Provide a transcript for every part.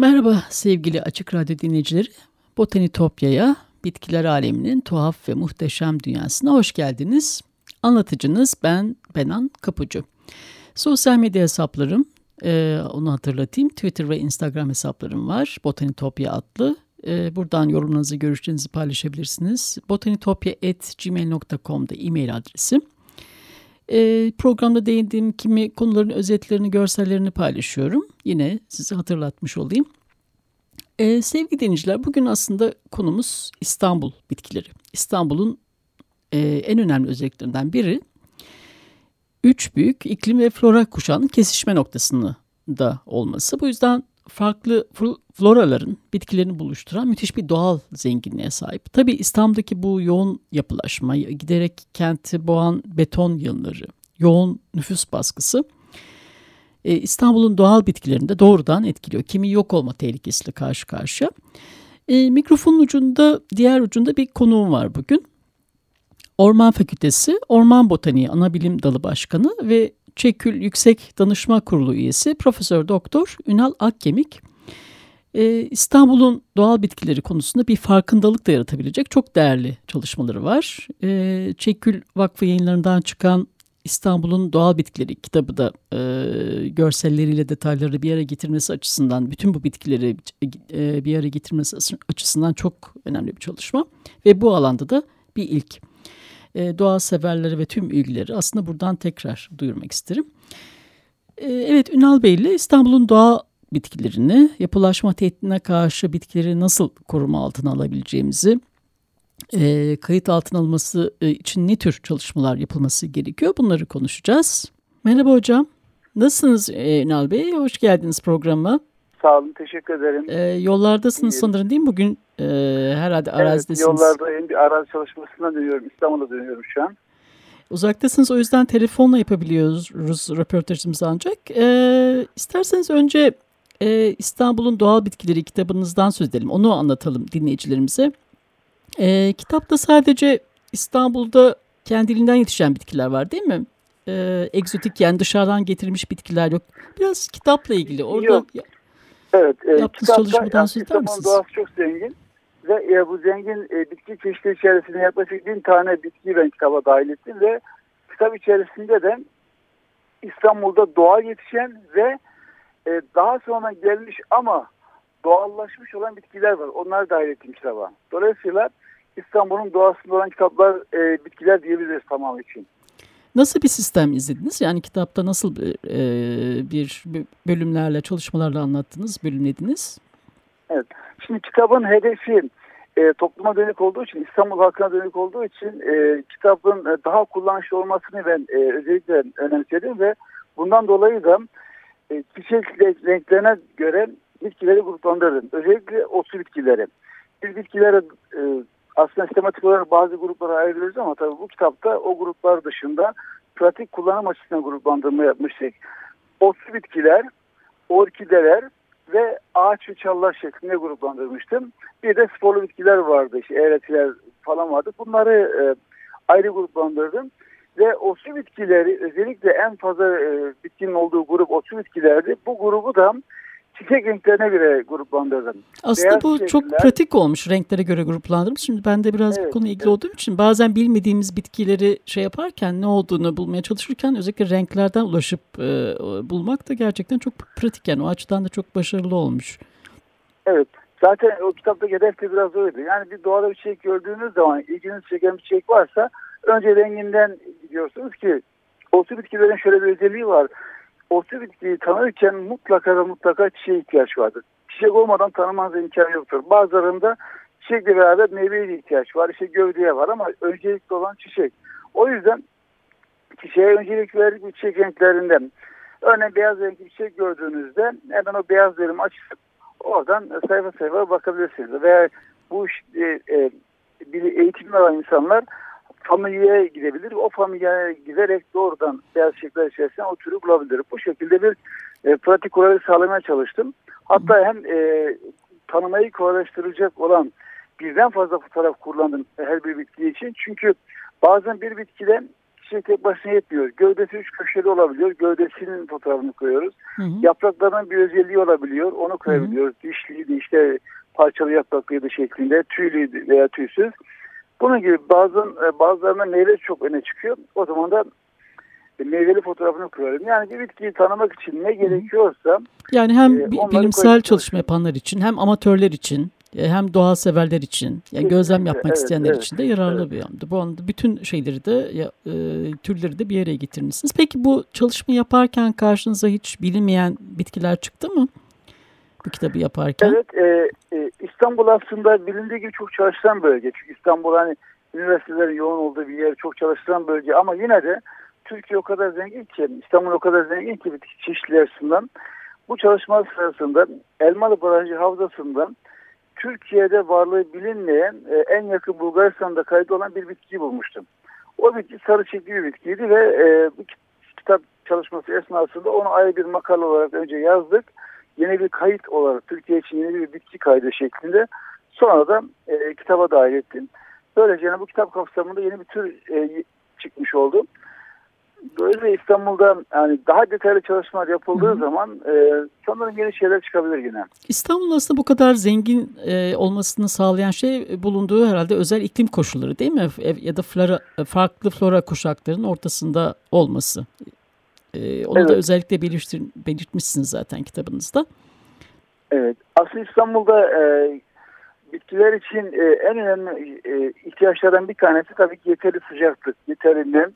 Merhaba sevgili Açık Radyo dinleyicileri. Botanitopya'ya, bitkiler aleminin tuhaf ve muhteşem dünyasına hoş geldiniz. Anlatıcınız ben Benan Kapucu. Sosyal medya hesaplarım, e, onu hatırlatayım. Twitter ve Instagram hesaplarım var. Botanitopya adlı. E, buradan yorumlarınızı, görüşlerinizi paylaşabilirsiniz. botanitopya.gmail.com'da e-mail adresim. E, programda değindiğim kimi konuların özetlerini, görsellerini paylaşıyorum. Yine size hatırlatmış olayım. E, sevgili dinleyiciler, bugün aslında konumuz İstanbul bitkileri. İstanbul'un e, en önemli özelliklerinden biri, üç büyük iklim ve flora kuşağının kesişme noktasında da olması. Bu yüzden farklı floraların bitkilerini buluşturan müthiş bir doğal zenginliğe sahip. Tabii İstanbul'daki bu yoğun yapılaşma, giderek kenti boğan beton yığınları, yoğun nüfus baskısı e, İstanbul'un doğal bitkilerini de doğrudan etkiliyor. Kimi yok olma tehlikesiyle karşı karşıya. E, mikrofonun ucunda, diğer ucunda bir konuğum var bugün. Orman Fakültesi Orman Botaniği Anabilim Dalı Başkanı ve Çekül Yüksek Danışma Kurulu üyesi Profesör Doktor Ünal Akkemik. Ee, İstanbul'un doğal bitkileri konusunda bir farkındalık da yaratabilecek çok değerli çalışmaları var. Ee, Çekül Vakfı yayınlarından çıkan İstanbul'un Doğal Bitkileri kitabı da e, görselleriyle detayları bir araya getirmesi açısından, bütün bu bitkileri e, bir araya getirmesi açısından çok önemli bir çalışma. Ve bu alanda da bir ilk. E, doğa severleri ve tüm ilgileri aslında buradan tekrar duyurmak isterim. E, evet Ünal Bey ile İstanbul'un doğa bitkilerini, yapılaşma tehdidine karşı bitkileri nasıl koruma altına alabileceğimizi, e, kayıt altına alınması e, için ne tür çalışmalar yapılması gerekiyor bunları konuşacağız. Merhaba hocam. Nasılsınız e, Ünal Bey? Hoş geldiniz programa. Sağ olun, teşekkür ederim. E, yollardasınız İyi. sanırım değil mi? Bugün e, herhalde arazidesiniz. Evet, yollardayım. Bir arazi çalışmasına dönüyorum. İstanbul'a dönüyorum şu an. Uzaktasınız o yüzden telefonla yapabiliyoruz röportajımızı ancak. E, isterseniz önce e, İstanbul'un Doğal Bitkileri kitabınızdan söz edelim. Onu anlatalım dinleyicilerimize. E, kitapta sadece İstanbul'da kendiliğinden yetişen bitkiler var değil mi? E, egzotik yani dışarıdan getirilmiş bitkiler yok. Biraz kitapla ilgili. Orada yok. Evet. E, yaptığınız çalışmadan söz eder misiniz? doğası çok zengin. Ve e, bu zengin e, bitki çeşitleri içerisinde yaklaşık bin tane bitkiyi ben kitaba dahil ettim ve kitap içerisinde de İstanbul'da doğal yetişen ve e, daha sonra gelmiş ama doğallaşmış olan bitkiler var. Onlar dahil ettim kitaba. Dolayısıyla İstanbul'un doğasında olan kitaplar, e, bitkiler diyebiliriz tamam için. Nasıl bir sistem izlediniz? Yani kitapta nasıl e, bir bölümlerle, çalışmalarla anlattınız, bölümlediniz? Evet. Şimdi kitabın hedefi e, topluma dönük olduğu için, İstanbul halkına dönük olduğu için e, kitabın e, daha kullanışlı olmasını ben e, özellikle önemsedim ve bundan dolayı da e, çiçek renklerine göre bitkileri gruplandırdım. Özellikle otlu bitkileri. Biz bitkileri e, aslında sistematik olarak bazı gruplara ayırıyoruz ama tabii bu kitapta o gruplar dışında pratik kullanım açısından gruplandırma yapmıştık. Otlu bitkiler, orkideler ve ağaç ve çallar şeklinde gruplandırmıştım. Bir de sporlu bitkiler vardı, işte eğretiler falan vardı. Bunları e, ayrı gruplandırdım. Ve otlu bitkileri özellikle en fazla e, bitkinin olduğu grup otlu bitkilerdi. Bu grubu da çiçek renklerine göre gruplandırdım. Aslında Beyaz bu çiçekler, çok pratik olmuş renklere göre gruplandırmış. Şimdi ben de biraz evet, bu konuyla ilgili evet. olduğum için bazen bilmediğimiz bitkileri şey yaparken ne olduğunu bulmaya çalışırken özellikle renklerden ulaşıp e, bulmak da gerçekten çok pratik yani o açıdan da çok başarılı olmuş. Evet. Zaten o kitapta hedef de biraz öyle. Yani bir doğada bir çiçek gördüğünüz zaman ilginizi çeken bir çiçek varsa önce renginden gidiyorsunuz ki o bitkilerin şöyle bir özelliği var otlu bitkiyi tanırken mutlaka ve mutlaka çiçeğe ihtiyaç vardır. çiçek olmadan tanımanız imkanı yoktur. Bazılarında çiçekle beraber meyveye ihtiyaç var. İşte gövdeye var ama öncelikli olan çiçek. O yüzden çiçeğe öncelik verdik bu çiçek renklerinden. Örneğin beyaz renkli bir çiçek gördüğünüzde hemen o beyaz verimi açıp oradan sayfa sayfa bakabilirsiniz. Veya bu işte, e, bir eğitim alan insanlar familyaya gidebilir. O familyaya giderek doğrudan beyaz çiçekler içerisinde o türü bulabilir. Bu şekilde bir e, pratik kolaylık sağlamaya çalıştım. Hatta hem e, tanımayı kolaylaştıracak olan birden fazla fotoğraf kullandım her bir bitki için. Çünkü bazen bir bitkide çiçek tek başına yetmiyor. Gövdesi üç köşeli olabiliyor. Gövdesinin fotoğrafını koyuyoruz. Hı hı. Yapraklarının bir özelliği olabiliyor. Onu koyabiliyoruz. Dişliydi işte parçalı yapraklıydı şeklinde. Tüylüydü veya tüysüz. Bunun gibi bazı, e, bazılarına meyve çok öne çıkıyor. O zaman da meyveli fotoğrafını koyuyorum. Yani bir bitkiyi tanımak için ne gerekiyorsa yani hem e, bilimsel çalışma yapanlar için hem amatörler için e, hem doğa severler için, yani gözlem yapmak evet, isteyenler evet, için de yararlı evet. bir yandı. Bu anda bütün şeyleri de e, türleri de bir yere getirmişsiniz. Peki bu çalışma yaparken karşınıza hiç bilinmeyen bitkiler çıktı mı? Bu kitabı yaparken. Evet, e, e, İstanbul aslında bilindiği gibi çok çalıştıran bölge. Çünkü İstanbul hani üniversitelerin yoğun olduğu bir yer, çok çalıştıran bölge. Ama yine de Türkiye o kadar zengin ki, İstanbul o kadar zengin ki bitki çeşitleri açısından. Bu çalışma sırasında Elmalı Barajı Havzası'ndan Türkiye'de varlığı bilinmeyen e, en yakın Bulgaristan'da kayıt olan bir bitki bulmuştum. O bitki sarı çiçekli bir bitkiydi ve e, bu kitap çalışması esnasında onu ayrı bir makale olarak önce yazdık. Yeni bir kayıt olarak Türkiye için yeni bir bitki kaydı şeklinde sonra da e, kitaba dahil ettim. Böylece bu kitap kapsamında yeni bir tür e, çıkmış oldu. Böyle İstanbul'da yani daha detaylı çalışmalar yapıldığı Hı -hı. zaman e, sanırım yeni şeyler çıkabilir yine. İstanbul'un aslında bu kadar zengin e, olmasını sağlayan şey bulunduğu herhalde özel iklim koşulları değil mi? Ya da flora, farklı flora kuşaklarının ortasında olması. E, onu evet. da özellikle belirtir, belirtmişsiniz zaten kitabınızda. Evet. Aslında İstanbul'da e, bitkiler için e, en önemli e, ihtiyaçlardan bir tanesi tabii ki yeterli sıcaklık, yeterli nem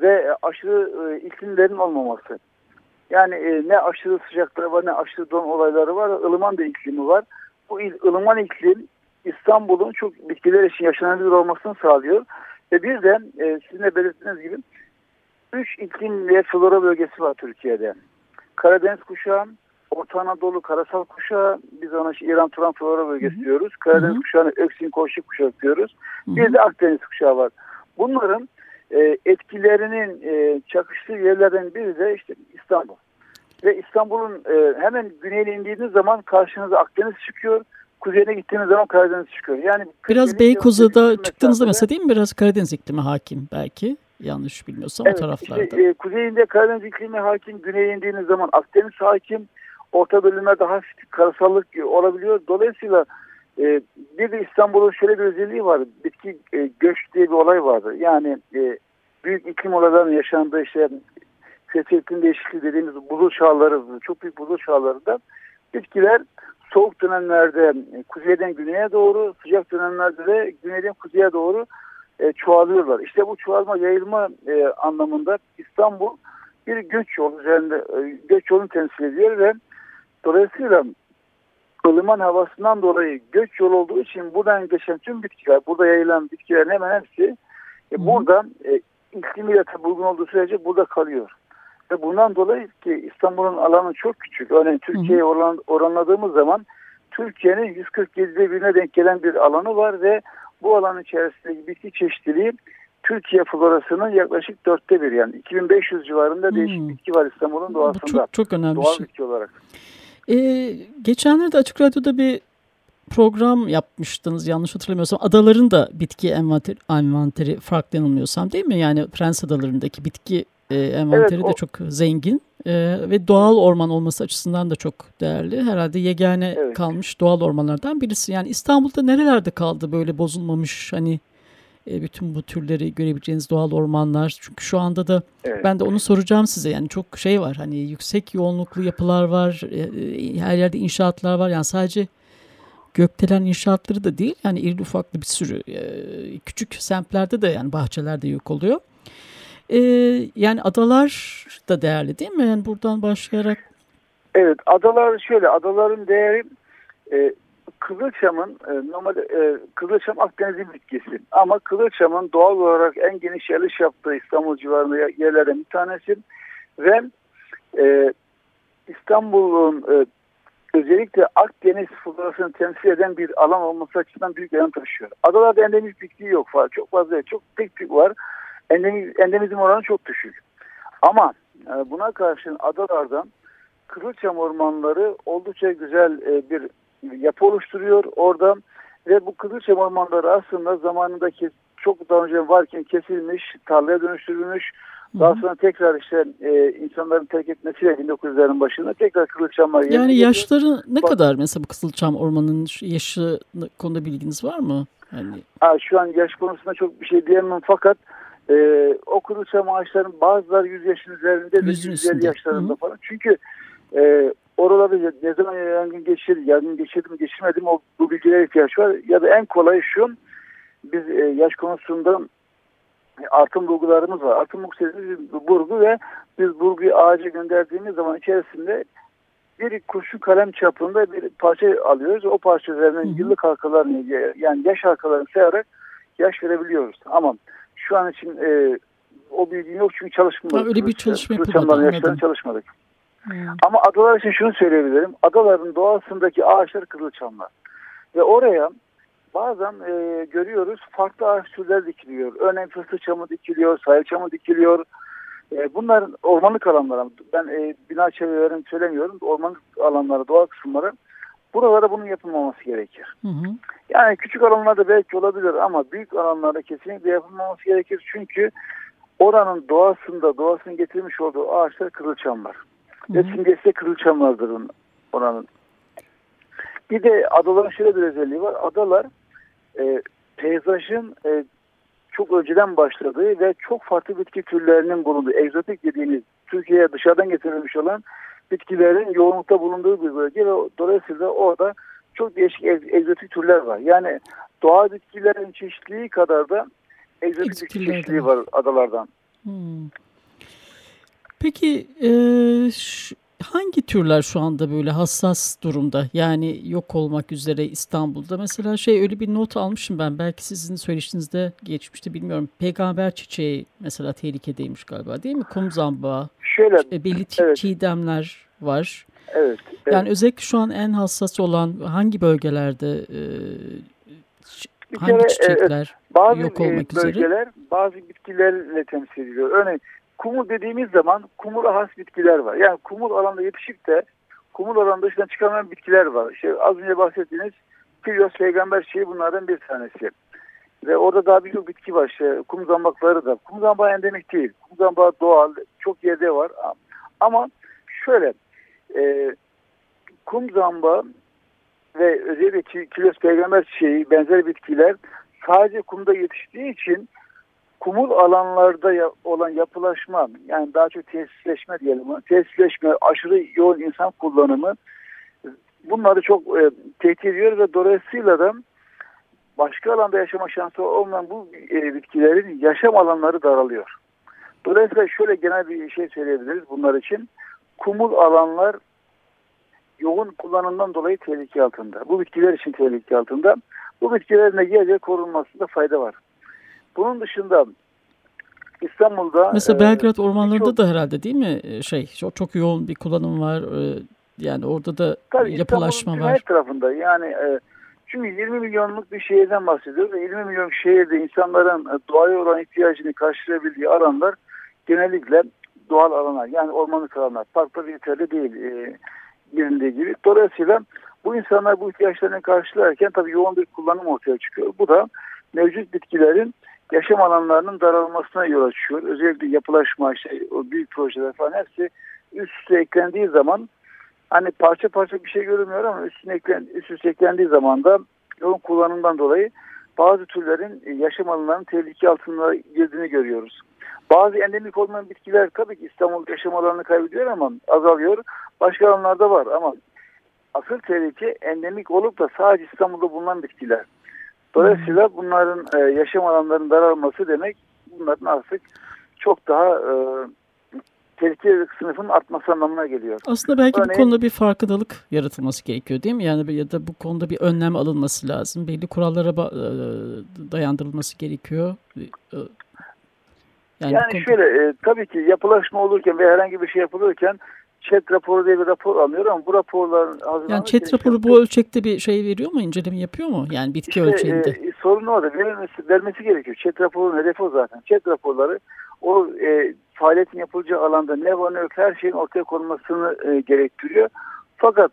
ve aşırı e, iklimlerin olmaması. Yani e, ne aşırı sıcaklığı var ne aşırı don olayları var. ılıman da iklimi var. Bu il, ılıman iklim İstanbul'un çok bitkiler için yaşanabilir olmasını sağlıyor. Ve bir de e, sizin de belirttiğiniz gibi üç iklim ve flora bölgesi var Türkiye'de. Karadeniz kuşağı, Orta Anadolu karasal kuşağı, biz ona İran Turan flora bölgesi Hı-hı. diyoruz. Karadeniz Hı-hı. kuşağını Öksin Koşuk kuşağı diyoruz. Hı-hı. Bir de Akdeniz kuşağı var. Bunların e, etkilerinin e, çakıştığı yerlerden biri de işte İstanbul. Ve İstanbul'un e, hemen güneyine indiğiniz zaman karşınıza Akdeniz çıkıyor. Kuzeyine gittiğiniz zaman Karadeniz çıkıyor. Yani biraz Beykoz'da çıktığınızda mesela değil mi? Biraz Karadeniz iklimi hakim belki. Yanlış bilmiyorsam evet, o taraflarda. Işte, e, kuzeyinde Karadeniz iklimi hakim. Güneye indiğiniz zaman Akdeniz hakim. Orta bölümlerde hafif karasallık olabiliyor. Dolayısıyla e, bir de İstanbul'un şöyle bir özelliği var. Bitki e, göç diye bir olay vardı. Yani e, büyük iklim olaylarının yaşandığı işte iklim değişikliği dediğimiz buzul çağları, çok büyük buzul çağlarında bitkiler soğuk dönemlerde e, kuzeyden güneye doğru, sıcak dönemlerde de güneyden kuzeye doğru e, çoğalıyorlar. İşte bu çoğalma, yayılma e, anlamında İstanbul bir göç yolu üzerinde e, göç yolunu temsil ediyor ve dolayısıyla ılıman havasından dolayı göç yolu olduğu için buradan geçen tüm bitkiler, burada yayılan bitkilerin hemen hepsi e, burada e, iklimiyle tabi uygun olduğu sürece burada kalıyor. Ve bundan dolayı ki İstanbul'un alanı çok küçük. Örneğin Türkiye'ye oran, oranladığımız zaman Türkiye'nin 147'de birine denk gelen bir alanı var ve bu alan içerisindeki bitki çeşitliliği Türkiye florasının yaklaşık dörtte bir yani 2500 civarında hmm. değişik bitki var İstanbul'un doğasında. Bu çok, çok önemli Doğal şey. bitki olarak. Ee, geçenlerde Açık Radyo'da bir program yapmıştınız yanlış hatırlamıyorsam. Adaların da bitki envanteri, envanteri farklı yanılmıyorsam değil mi? Yani Prens Adaları'ndaki bitki e, envanteri evet, o... de çok zengin e, ve doğal orman olması açısından da çok değerli. Herhalde yegane evet. kalmış doğal ormanlardan birisi. Yani İstanbul'da nerelerde kaldı böyle bozulmamış hani e, bütün bu türleri görebileceğiniz doğal ormanlar. Çünkü şu anda da evet. ben de onu soracağım size. Yani çok şey var hani yüksek yoğunluklu yapılar var. E, e, her yerde inşaatlar var. Yani sadece gökdelen inşaatları da değil. Yani iri ufaklı bir sürü küçük semtlerde de yani bahçelerde yok oluyor. Yani adalar da değerli değil mi? Yani buradan başlayarak. Evet adalar şöyle adaların değeri E, Kızılçam'ın e, normal e, Kızılçam Akdeniz'in bitkisi ama Kızılçam'ın doğal olarak en geniş yerleş yaptığı İstanbul civarında yerlerden bir tanesi ve e, İstanbul'un e, özellikle Akdeniz florasını temsil eden bir alan olması açısından büyük önem taşıyor. Adalarda endemik bitki yok falan. Çok fazla, çok tek tük var. Endemik, endemizm oranı çok düşük. Ama e, buna karşın adalardan Kızılçam ormanları oldukça güzel e, bir yapı oluşturuyor orada ve bu Kızılçam ormanları aslında zamanındaki çok daha önce varken kesilmiş, tarlaya dönüştürülmüş, daha sonra tekrar işte e, insanların terk etmesiyle 1900'lerin başında tekrar Kızılçamlar Yani yaşları ne Bak, kadar mesela bu Kızılçam ormanının yaşı konuda bilginiz var mı? Yani... Ha, şu an yaş konusunda çok bir şey diyemem fakat e, o Kızılçam ağaçların bazıları 100 yaşın üzerinde, 150 yaşlarında Hı -hı. falan. Çünkü e, oralarda ne zaman yangın geçir, yangın geçirdim geçirmedim o bu bilgilere ihtiyaç var. Ya da en kolay şu biz e, yaş konusunda artım bulgularımız var. Artım bulgu dediğimiz bir burgu ve biz burguyu ağaca gönderdiğimiz zaman içerisinde bir kurşun kalem çapında bir parça alıyoruz. O parça üzerinden yıllık halkalarını yani yaş halkalarını sayarak yaş verebiliyoruz. Ama şu an için e, o bilgi yok çünkü çalışmıyoruz. öyle bir çalışma yapılmadı. çalışmadık. Hmm. Ama adalar için şunu söyleyebilirim. Adaların doğasındaki ağaçlar kızılçamlar. Ve oraya bazen e, görüyoruz farklı ağaç türler dikiliyor. Örneğin fıstık çamı dikiliyor, sayı çamı dikiliyor. E, bunların ormanlık alanları, ben e, bina çevrelerini söylemiyorum, ormanlık alanları, doğal kısımları. Buralara bunun yapılmaması gerekir. Hı hı. Yani küçük alanlarda belki olabilir ama büyük alanlarda kesinlikle yapılmaması gerekir. Çünkü oranın doğasında, doğasının getirmiş olduğu ağaçlar kızılçamlar. Hı hı. Ve simgesi de kızılçamlardır oranın. Bir de adaların şöyle bir özelliği var. Adalar e, peyzajın e, çok önceden başladığı ve çok farklı bitki türlerinin bulunduğu, egzotik dediğimiz Türkiye'ye dışarıdan getirilmiş olan bitkilerin yoğunlukta bulunduğu bir bölge ve dolayısıyla orada çok değişik egzotik türler var. Yani doğal bitkilerin çeşitliliği kadar da egzotik çeşitliliği var adalardan. Hmm. Peki e, hangi türler şu anda böyle hassas durumda? Yani yok olmak üzere İstanbul'da. Mesela şey öyle bir not almışım ben. Belki sizin söyleşinizde geçmişti bilmiyorum. Peygamber çiçeği mesela tehlikedeymiş galiba değil mi? Kum zambağı. Şöyle. İşte belli evet. çiğdemler var. Evet, evet. Yani özellikle şu an en hassas olan hangi bölgelerde e, hangi kere, çiçekler evet, bazı yok olmak bölgeler, üzere? bazı bitkilerle temsil ediliyor. Örneğin kumul dediğimiz zaman kumula has bitkiler var. Yani kumul alanda yetişip de kumul alanda dışından çıkarmayan bitkiler var. İşte az önce bahsettiğiniz Pilyos peygamber şeyi bunlardan bir tanesi. Ve orada daha birçok bitki var. İşte kum zambakları da. Kum zambağı endemik değil. Kum zambağı doğal. Çok yerde var. Ama şöyle e, kum zambağı ve özellikle kilos peygamber çiçeği benzer bitkiler sadece kumda yetiştiği için kumul alanlarda olan yapılaşma yani daha çok tesisleşme diyelim tesisleşme aşırı yoğun insan kullanımı bunları çok e, tehdit ediyor ve dolayısıyla da başka alanda yaşama şansı olmayan bu e, bitkilerin yaşam alanları daralıyor. Dolayısıyla şöyle genel bir şey söyleyebiliriz bunlar için. Kumul alanlar yoğun kullanımdan dolayı tehlike altında. Bu bitkiler için tehlike altında. Bu bitkilerin de yer yer korunmasında fayda var. Bunun dışında İstanbul'da... Mesela e, Belgrad e, ormanlarında çok, da herhalde değil mi e, şey çok, çok yoğun bir kullanım var. E, yani orada da tabii yapılaşma var. tarafında yani e, çünkü 20 milyonluk bir şehirden bahsediyoruz. 20 milyon şehirde insanların doğaya olan ihtiyacını karşılayabildiği alanlar genellikle doğal alanlar yani ormanlık alanlar. Parklar yeterli değil e, bilindiği gibi. Dolayısıyla bu insanlar bu ihtiyaçlarını karşılarken tabii yoğun bir kullanım ortaya çıkıyor. Bu da mevcut bitkilerin yaşam alanlarının daralmasına yol açıyor. Özellikle yapılaşma, şey, o büyük projeler falan hepsi üst üste eklendiği zaman hani parça parça bir şey görünmüyor ama üstüne eklen, üst üste eklendiği zaman da yoğun kullanımdan dolayı bazı türlerin yaşam alanlarının tehlike altında girdiğini görüyoruz. Bazı endemik olmayan bitkiler tabii ki İstanbul yaşam alanını kaybediyor ama azalıyor. Başka alanlarda var ama asıl tehlike endemik olup da sadece İstanbul'da bulunan bitkiler. Dolayısıyla bunların e, yaşam alanlarının daralması demek bunların artık çok daha e, tehlike sınıfının artması anlamına geliyor. Aslında belki Örneğin, bu konuda bir farkındalık yaratılması gerekiyor değil mi? Yani ya da bu konuda bir önlem alınması lazım. Belli kurallara e, dayandırılması gerekiyor. E, yani, yani konuda... şöyle e, tabii ki yapılaşma olurken ve herhangi bir şey yapılırken ÇED raporu diye bir rapor alınıyor ama bu raporların Yani ÇED raporu bu ölçekte bir şey veriyor mu? inceleme yapıyor mu? Yani bitki işte, ölçeğinde. E, sorun orada. Verilmesi, vermesi gerekiyor. ÇED raporunun hedefi o zaten. ÇED raporları o e, faaliyetin yapılacağı alanda ne var ne yok her şeyin ortaya konulmasını e, gerektiriyor. Fakat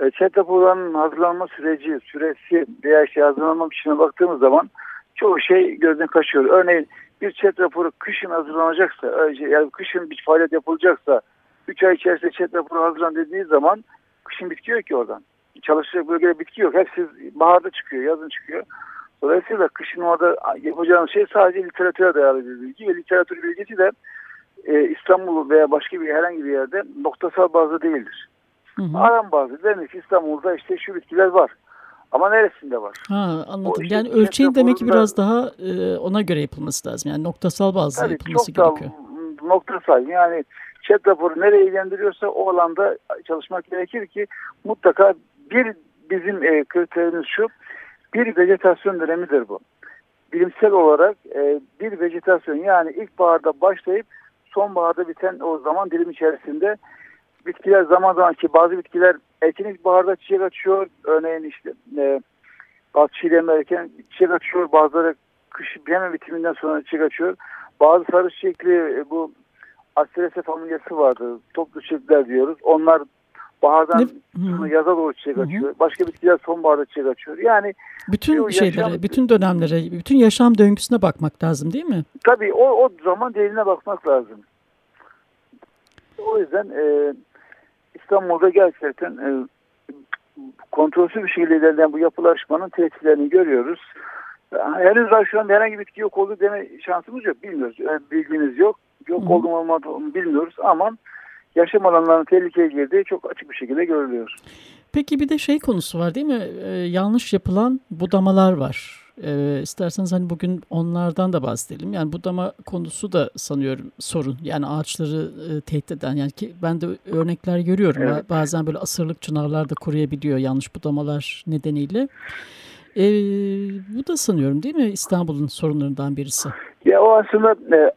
e, ÇED raporlarının hazırlanma süreci, süresi veya işte hazırlanma biçimine baktığımız zaman çoğu şey gözden kaçıyor. Örneğin bir ÇED raporu kışın hazırlanacaksa, yani kışın bir faaliyet yapılacaksa 3 ay içerisinde ÇED raporu hazırlan dediği zaman kışın bitki yok ki oradan. Çalışacak bölgede bitki yok. Hepsi baharda çıkıyor, yazın çıkıyor. Dolayısıyla kışın orada yapacağınız şey sadece literatüre dayalı bir bilgi ve literatür bilgisi de e, İstanbul veya başka bir herhangi bir yerde noktasal bazı değildir. Hı hı. Aram bazı. Demek ki İstanbul'da işte şu bitkiler var. Ama neresinde var? Ha, anladım. işte yani ölçeğin demek ki biraz daha e, ona göre yapılması lazım. Yani noktasal Tabii, yapılması çok gerekiyor. Noktasal. Yani chat raporu nereye ilgilendiriyorsa o alanda çalışmak gerekir ki mutlaka bir bizim e, kriterimiz şu bir vejetasyon dönemidir bu. Bilimsel olarak e, bir vejetasyon yani ilkbaharda başlayıp sonbaharda biten o zaman dilim içerisinde bitkiler zaman zaman ki bazı bitkiler erken ilkbaharda çiçek açıyor. Örneğin işte e, bazı çiğdem erken çiçek açıyor. Bazıları kış hemen bitiminden sonra çiçek açıyor. Bazı sarı çiçekli e, bu Asterese familyası vardı. Toplu çiçekler diyoruz. Onlar bahardan sonra yaza doğru çiçek açıyor. Başka bitkiler sonbaharda çiçek açıyor. Yani bütün şeylere, yaşam, bütün dönemlere, bütün yaşam döngüsüne bakmak lazım değil mi? Tabii o, o zaman derinine bakmak lazım. O yüzden e, İstanbul'da gerçekten e, kontrolsüz bir şekilde ilerleyen bu yapılaşmanın tesirlerini görüyoruz. Henüz daha şu an herhangi bir bitki yok olduğu deme şansımız yok. Bilmiyoruz. Yani bilgimiz yok. Yok Hı. olduğunu olmadığını bilmiyoruz ama yaşam alanlarının tehlikeye girdiği çok açık bir şekilde görülüyor. Peki bir de şey konusu var değil mi? Ee, yanlış yapılan budamalar var. Ee, isterseniz hani bugün onlardan da bahsedelim. Yani budama konusu da sanıyorum sorun. Yani ağaçları e, tehdit eden. Yani ki ben de örnekler görüyorum. Evet. Bazen böyle asırlık çınarlar da koruyabiliyor yanlış budamalar nedeniyle. Ee, bu da sanıyorum değil mi İstanbul'un sorunlarından birisi? Ya o aslında e,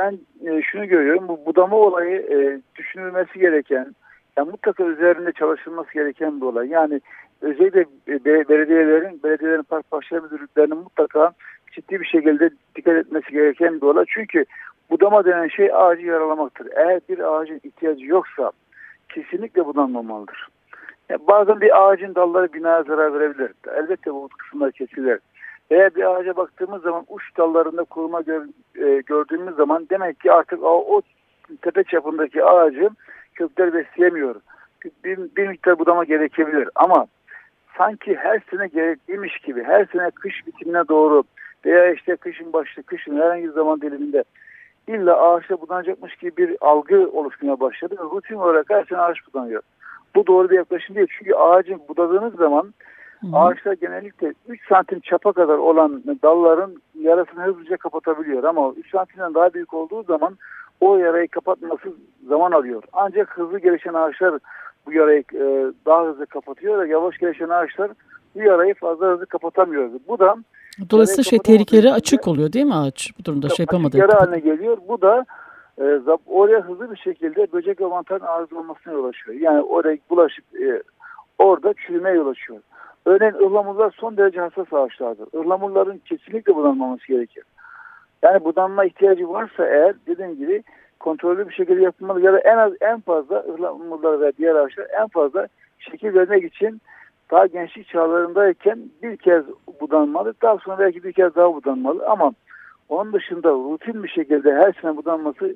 ben e, şunu görüyorum. Bu budama olayı e, düşünülmesi gereken, yani mutlaka üzerinde çalışılması gereken bir olay. Yani özellikle belediyelerin, belediyelerin park bahçe müdürlüklerinin mutlaka ciddi bir şekilde dikkat etmesi gereken bir olay. Çünkü budama denen şey ağacı yaralamaktır. Eğer bir ağacın ihtiyacı yoksa kesinlikle budanmamalıdır. Yani bazen bir ağacın dalları binaya zarar verebilir. Elbette bu kısımlar kesilir. Eğer bir ağaca baktığımız zaman uç dallarında kuruma gör, e, gördüğümüz zaman demek ki artık o, o tepe çapındaki ağacı kökler besleyemiyor. Bir, bir miktar budama gerekebilir ama sanki her sene gerekliymiş gibi her sene kış bitimine doğru veya işte kışın başı kışın herhangi bir zaman diliminde illa ağaçta budanacakmış gibi bir algı oluşmaya başladı rutin olarak her sene ağaç budanıyor. Bu doğru bir yaklaşım değil. Çünkü ağacın budadığınız zaman Hı. Ağaçlar genellikle 3 santim çapa kadar olan dalların yarasını hızlıca kapatabiliyor. Ama 3 santimden daha büyük olduğu zaman o yarayı kapatması zaman alıyor. Ancak hızlı gelişen ağaçlar bu yarayı e, daha hızlı kapatıyor ve yavaş gelişen ağaçlar bu yarayı fazla hızlı kapatamıyor. Bu da Dolayısıyla şey tehlikeleri açık oluyor değil mi ağaç bu durumda şey yapamadı. Yara haline geliyor. Bu da e, oraya hızlı bir şekilde böcek ve mantarın arız olmasına yol açıyor. Yani oraya bulaşıp e, orada çürümeye yol açıyor. Örneğin ıhlamurlar son derece hassas ağaçlardır. Ihlamurların kesinlikle budanmaması gerekir. Yani budanma ihtiyacı varsa eğer dediğim gibi kontrollü bir şekilde yapılmalı ya da en az en fazla ıhlamurlar ve diğer ağaçlar en fazla şekil vermek için daha gençlik çağlarındayken bir kez budanmalı. Daha sonra belki bir kez daha budanmalı ama onun dışında rutin bir şekilde her sene budanması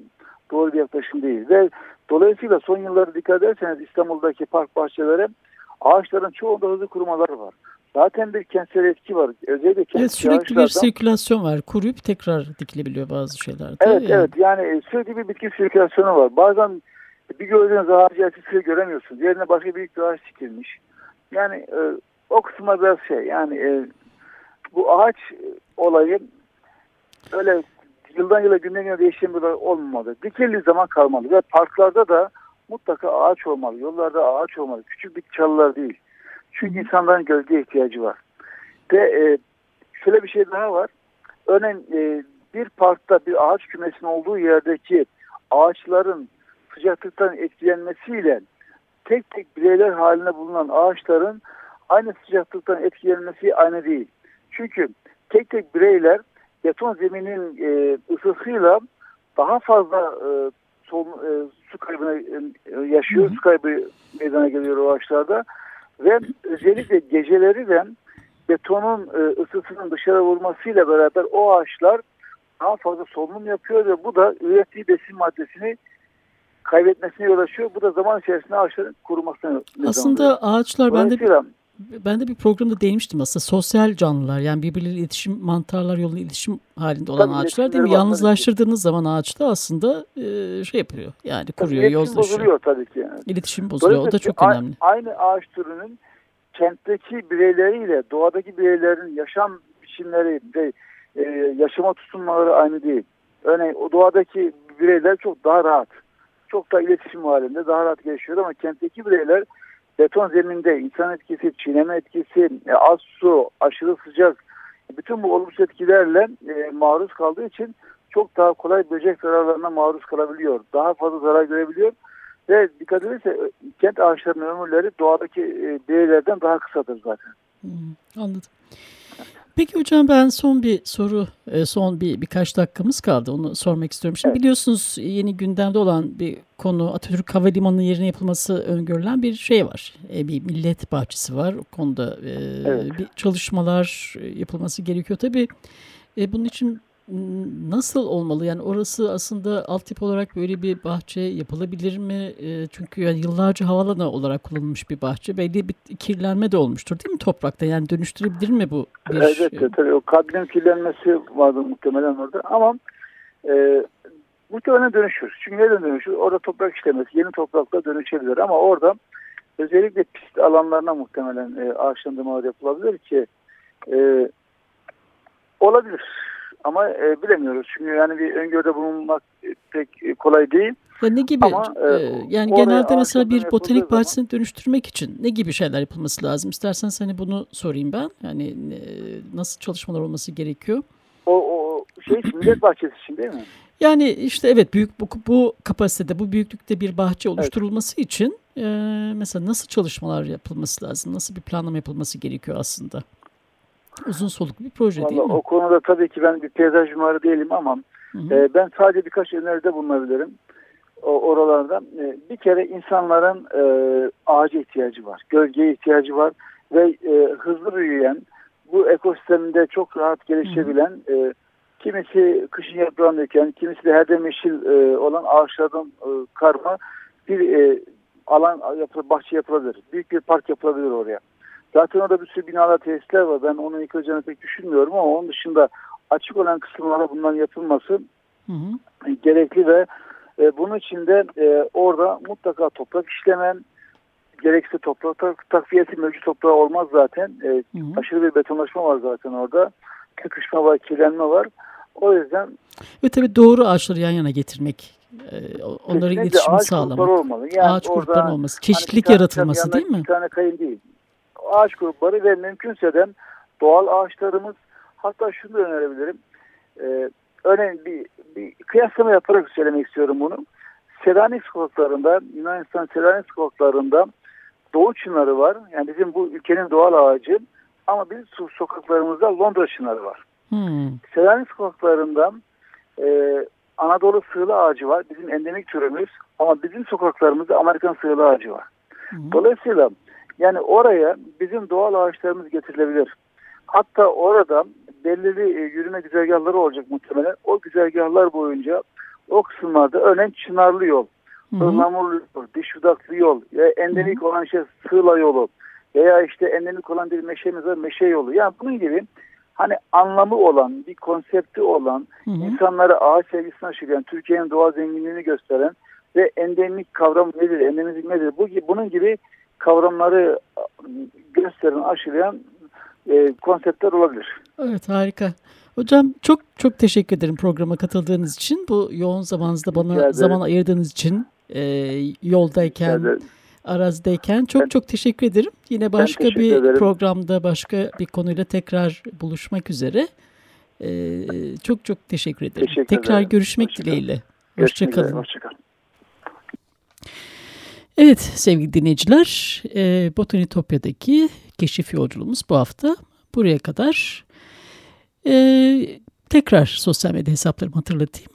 doğru bir yaklaşım değil. Ve dolayısıyla son yıllarda dikkat ederseniz İstanbul'daki park bahçelere ağaçların çoğunda hızlı kurumalar var. Zaten bir kentsel etki var. Özellikle kentsel evet, sürekli bir sirkülasyon var. Kuruyup tekrar dikilebiliyor bazı şeyler. Evet yani. evet yani sürekli bir bitki sirkülasyonu var. Bazen bir gördüğünüz ağacı ertesi göremiyorsun. Yerine başka büyük bir ağaç dikilmiş. Yani e, o kısma biraz şey yani e, bu ağaç olayı öyle yıldan yıla günden güne değişen bir olmamalı. Dikildiği zaman kalmalı ve parklarda da mutlaka ağaç olmalı. Yollarda ağaç olmalı. Küçük bir çalılar değil. Çünkü insanların gölge ihtiyacı var. Ve e, şöyle bir şey daha var. Örneğin e, bir parkta bir ağaç kümesinin olduğu yerdeki ağaçların sıcaklıktan etkilenmesiyle tek tek bireyler haline bulunan ağaçların aynı sıcaklıktan etkilenmesi aynı değil. Çünkü tek tek bireyler beton zeminin e, ısısıyla daha fazla e, sol, e, su kaybına e, yaşıyor. Hı hı. Su kaybı meydana geliyor o ağaçlarda. Ve özellikle geceleri de betonun e, ısısının dışarı vurmasıyla beraber o ağaçlar daha fazla solunum yapıyor ve bu da ürettiği besin maddesini kaybetmesine yol açıyor. Bu da zaman içerisinde ağaçların kurumasına Aslında oluyor. ağaçlar bende ben de bir programda değinmiştim aslında sosyal canlılar yani birbirleriyle iletişim mantarlar yoluyla iletişim halinde olan Tabii ağaçlar değil mi? Yalnızlaştırdığınız zaman ağaçta aslında e, şey yapıyor yani kuruyor, tabii, yozlaşıyor. bozuluyor tabii ki. Yani. İletişim bozuluyor o da çok önemli. Aynı ağaç türünün kentteki bireyleriyle doğadaki bireylerin yaşam biçimleri ve e, yaşama tutunmaları aynı değil. Örneğin o doğadaki bireyler çok daha rahat. Çok daha iletişim halinde daha rahat yaşıyor ama kentteki bireyler beton zeminde insan etkisi, çiğneme etkisi, e, az su, aşırı sıcak bütün bu olumsuz etkilerle e, maruz kaldığı için çok daha kolay böcek zararlarına maruz kalabiliyor. Daha fazla zarar görebiliyor. Ve dikkat edilirse e, kent ağaçlarının ömürleri doğadaki e, daha kısadır zaten. Hmm, anladım. Peki hocam ben son bir soru, e, son bir birkaç dakikamız kaldı. Onu sormak istiyorum. Şimdi evet. biliyorsunuz yeni gündemde olan bir konu Atatürk Havalimanı yerine yapılması öngörülen bir şey var. E, bir millet bahçesi var. O konuda evet. bir çalışmalar yapılması gerekiyor. Tabii bunun için nasıl olmalı? Yani orası aslında altyapı olarak böyle bir bahçe yapılabilir mi? E, çünkü yani yıllarca havalanı olarak kullanılmış bir bahçe. Belli bir kirlenme de olmuştur değil mi toprakta? Yani dönüştürebilir mi bu? Bir, evet e, tabii o kadmium kirlenmesi vardı muhtemelen orada ama e, muhtemelen dönüşür. Çünkü neden dönüşür? Orada toprak işlemesi yeni toprakla dönüşebilir ama orada özellikle pist alanlarına muhtemelen e, ağaçlandırmalar yapılabilir ki e, olabilir ama e, bilemiyoruz. Çünkü yani bir öngörüde bulunmak pek kolay değil. Ya ne gibi? Ama, e, e yani genelde mesela bir botanik bahçesini dönüştürmek için ne gibi şeyler yapılması lazım? İstersen hani bunu sorayım ben. Yani e, nasıl çalışmalar olması gerekiyor? O, o şey millet bahçesi için değil mi? Yani işte evet büyük bu, bu kapasitede, bu büyüklükte bir bahçe oluşturulması evet. için e, mesela nasıl çalışmalar yapılması lazım? Nasıl bir planlama yapılması gerekiyor aslında? Uzun soluklu bir proje Vallahi değil mi? O konuda tabii ki ben bir peyzaj mimarı değilim ama hı hı. E, ben sadece birkaç öneride bulunabilirim. O, oralarda e, bir kere insanların e, ağaca ihtiyacı var, gölgeye ihtiyacı var ve e, hızlı büyüyen, bu ekosisteminde çok rahat gelişebilen, e, kimisi kışın yaprağını döken, kimisi de herde meşil e, olan ağaçlardan e, karma bir e, alan yapı, bahçe yapılabilir. Büyük bir park yapılabilir oraya. Zaten orada bir sürü binalar, tesisler var. Ben onu yıkılacağını pek düşünmüyorum ama onun dışında açık olan kısımlara bunların yapılması hı hı. gerekli ve e, bunun için de e, orada mutlaka toprak işlemen, gerekse toprak takviyesi mevcut toprağı olmaz zaten. E, hı hı. Aşırı bir betonlaşma var zaten orada. Sıkışma var, kirlenme var. O yüzden... Ve tabii doğru ağaçları yan yana getirmek e, onların iletişimi sağlamak. Olmalı. Yani ağaç grupları olması. Çeşitlilik hani yaratılması değil mi? Bir tane kayın değil ağaç grupları ve mümkünse de doğal ağaçlarımız hatta şunu da önerebilirim. Ee, örneğin bir, bir kıyaslama yaparak söylemek istiyorum bunu. Selanik sokaklarında, Yunanistan Selanik sokaklarında doğu çınarı var. Yani bizim bu ülkenin doğal ağacı. Ama biz sokaklarımızda Londra çınarı var. Hmm. Selanik sokaklarında e, Anadolu sığla ağacı var. Bizim endemik türümüz. Ama bizim sokaklarımızda Amerikan sığla ağacı var. Hmm. Dolayısıyla yani oraya bizim doğal ağaçlarımız getirilebilir. Hatta orada belirli e, yürüme güzergahları olacak muhtemelen. O güzergahlar boyunca o kısımlarda örneğin Çınarlı yol, Ihlamurlu yol, Dişudaklı yol, ya endemik olan şey Sığla yolu veya işte endemik olan bir meşemiz var meşe yolu. Yani bunun gibi hani anlamı olan, bir konsepti olan, hı hı. insanlara ağaç sevgisini aşılayan, Türkiye'nin doğal zenginliğini gösteren ve endemik kavram nedir, endemik nedir? Bu, bunun gibi kavramları gösteren, aşılayan e, konseptler olabilir. Evet harika. Hocam çok çok teşekkür ederim programa katıldığınız için. Bu yoğun zamanınızda bana zaman ayırdığınız için e, yoldayken, arazideyken çok ben, çok teşekkür ederim. Yine başka bir ederim. programda başka bir konuyla tekrar buluşmak üzere. E, çok çok teşekkür ederim. Teşekkür tekrar ederim. görüşmek Hoşça dileğiyle. Hoşçakalın. Hoşçakalın. Evet sevgili dinleyiciler, e, Botanitopya'daki keşif yolculuğumuz bu hafta buraya kadar. E, tekrar sosyal medya hesaplarımı hatırlatayım.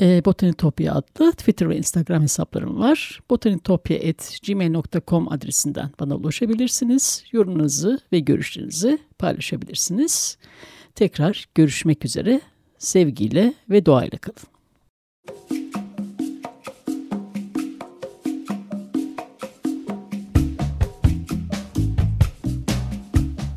E, Botanitopya adlı Twitter ve Instagram hesaplarım var. botanitopya.gmail.com adresinden bana ulaşabilirsiniz. Yorumunuzu ve görüşlerinizi paylaşabilirsiniz. Tekrar görüşmek üzere. Sevgiyle ve doğayla kalın.